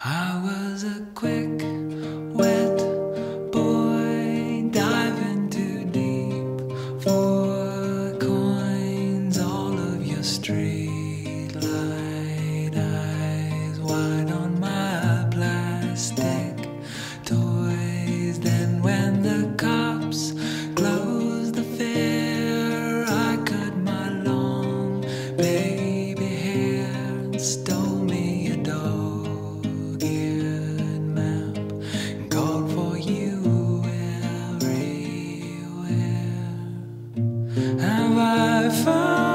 I was a quick Have I found?